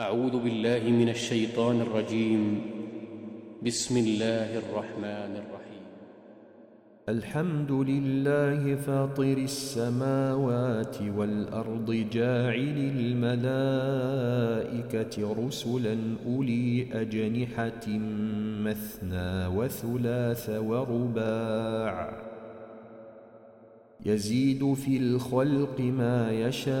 أعوذ بالله من الشيطان الرجيم. بسم الله الرحمن الرحيم. الحمد لله فاطر السماوات والأرض جاعل الملائكة رسلا أولي أجنحة مثنى وثلاث ورباع. يزيد في الخلق ما يشاء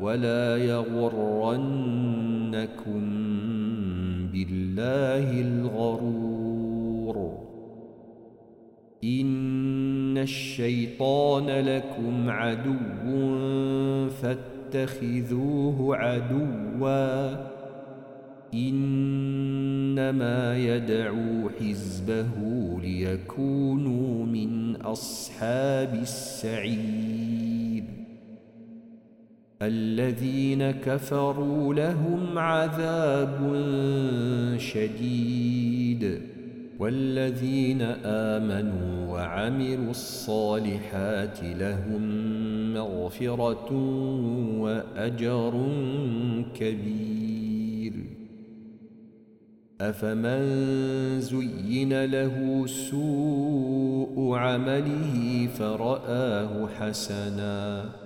ولا يغرنكم بالله الغرور. إن الشيطان لكم عدو فاتخذوه عدوا. إنما يدعو حزبه ليكونوا من أصحاب السعير. الذين كفروا لهم عذاب شديد والذين آمنوا وعملوا الصالحات لهم مغفرة وأجر كبير. أفمن زين له سوء عمله فرآه حسناً.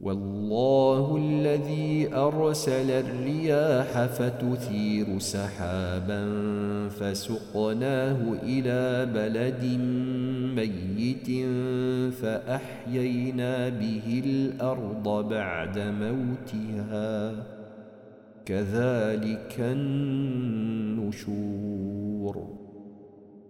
والله الذي أرسل الرياح فتثير سحابا فسقناه إلى بلد ميت فأحيينا به الأرض بعد موتها. كذلك النشور.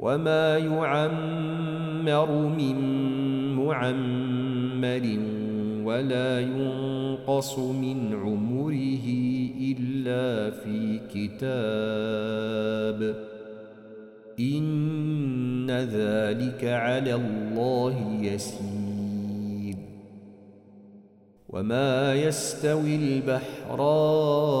وما يعمر من معمر ولا ينقص من عمره إلا في كتاب إن ذلك على الله يسير وما يستوي البحران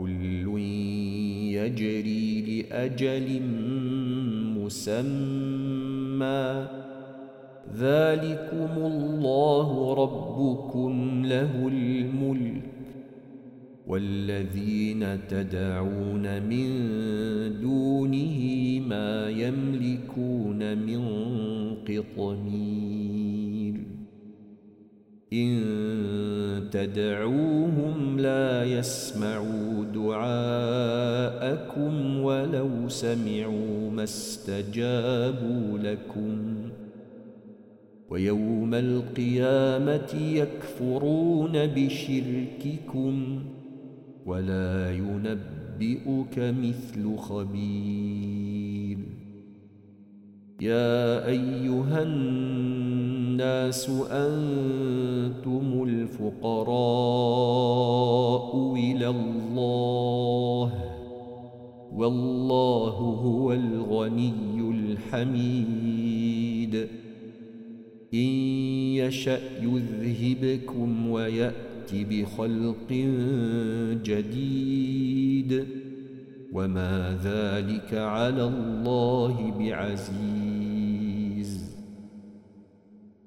كل يجري لأجل مسمى. ذلكم الله ربكم له الملك. والذين تدعون من دونه ما يملكون من قطمير. إن تدعوهم لا يسمعوا دعاءكم ولو سمعوا ما استجابوا لكم. ويوم القيامة يكفرون بشرككم ولا ينبئك مثل خبير. يا أيها الناس أنتم الفقراء إلى الله والله هو الغني الحميد. إن يشأ يذهبكم ويأتي بخلق جديد. وما ذلك على الله بعزيز.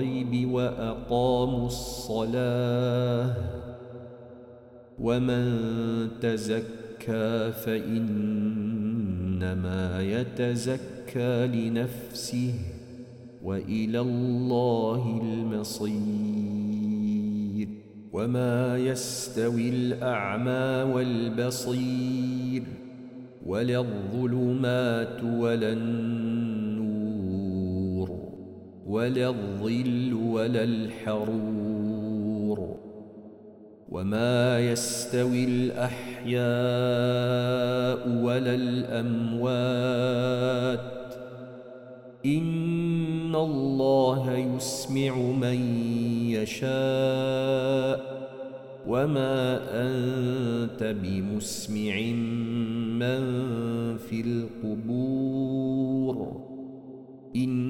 بالغيب وأقاموا الصلاة. ومن تزكى فإنما يتزكى لنفسه وإلى الله المصير. وما يستوي الأعمى والبصير ولا الظلمات ولا النور ولا الظل ولا الحرور وما يستوي الأحياء ولا الأموات إن الله يسمع من يشاء وما أنت بمسمع من في القبور إن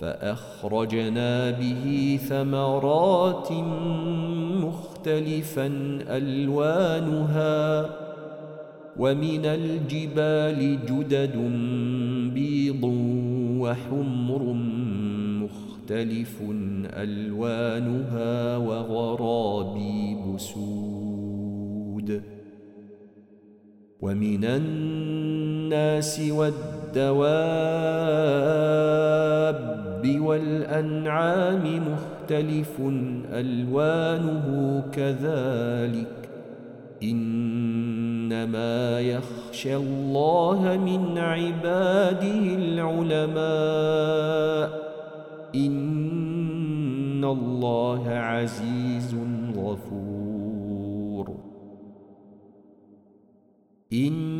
فأخرجنا به ثمرات مختلفا ألوانها ومن الجبال جدد بيض وحمر مختلف ألوانها وغرابيب سود. ومن الناس والدواب والأنعام مختلف ألوانه كذلك. إنما يخشى الله من عباده العلماء. إن الله عزيز غفور. إن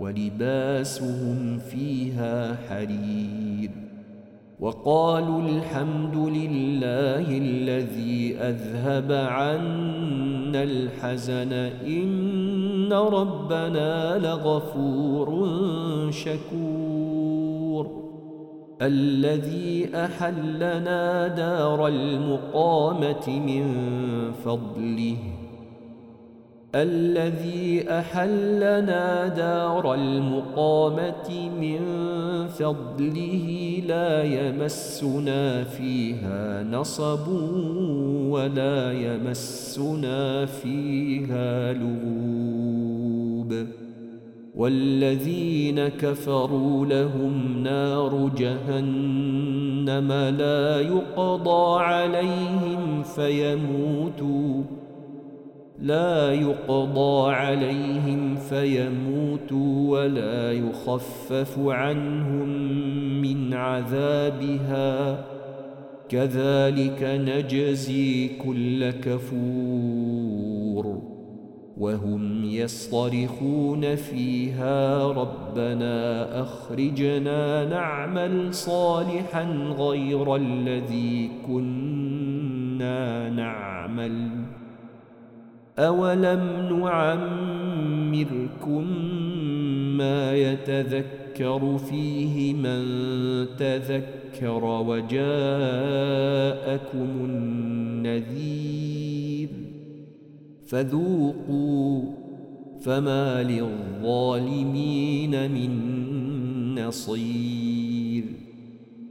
ولباسهم فيها حرير وقالوا الحمد لله الذي أذهب عنا الحزن إن ربنا لغفور شكور الذي أحلنا دار المقامة من فضله الذي أحلنا دار المقامة من فضله لا يمسنا فيها نصب ولا يمسنا فيها لغوب. والذين كفروا لهم نار جهنم لا يقضى عليهم فيموتوا. لا يقضى عليهم فيموتوا ولا يخفف عنهم من عذابها. كذلك نجزي كل كفور. وهم يصطرخون فيها ربنا أخرجنا نعمل صالحا غير الذي كنا نعمل أولم نعمركم ما يتذكر فيه من تذكر وجاءكم النذير فذوقوا فما للظالمين من نصير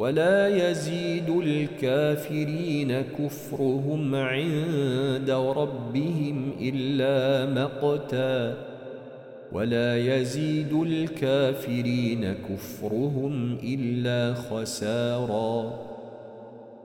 ولا يزيد الكافرين كفرهم عند ربهم إلا مقتا ولا يزيد الكافرين كفرهم إلا خساراً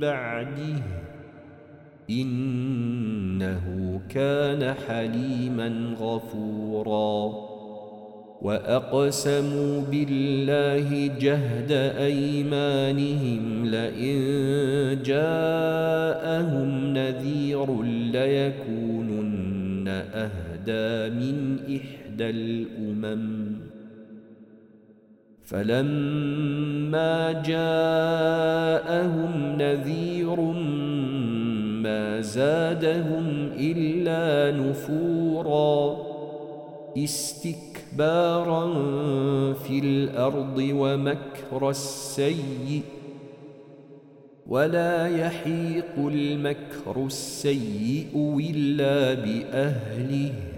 بعده إنه كان حليما غفورا. وأقسموا بالله جهد أيمانهم لئن جاءهم نذير ليكونن أهدى من إحدى الأمم. فلما جاءهم نذير ما زادهم إلا نفورا استكبارا في الأرض ومكر السيء ولا يحيق المكر السيء إلا بأهله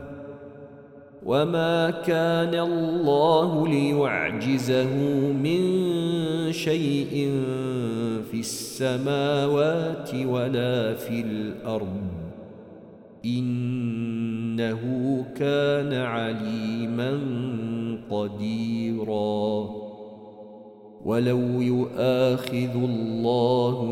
وما كان الله ليعجزه من شيء في السماوات ولا في الأرض انه كان عليما قديرا ولو يؤاخذ الله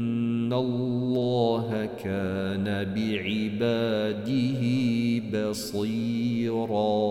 الله كان بعباده بصيراً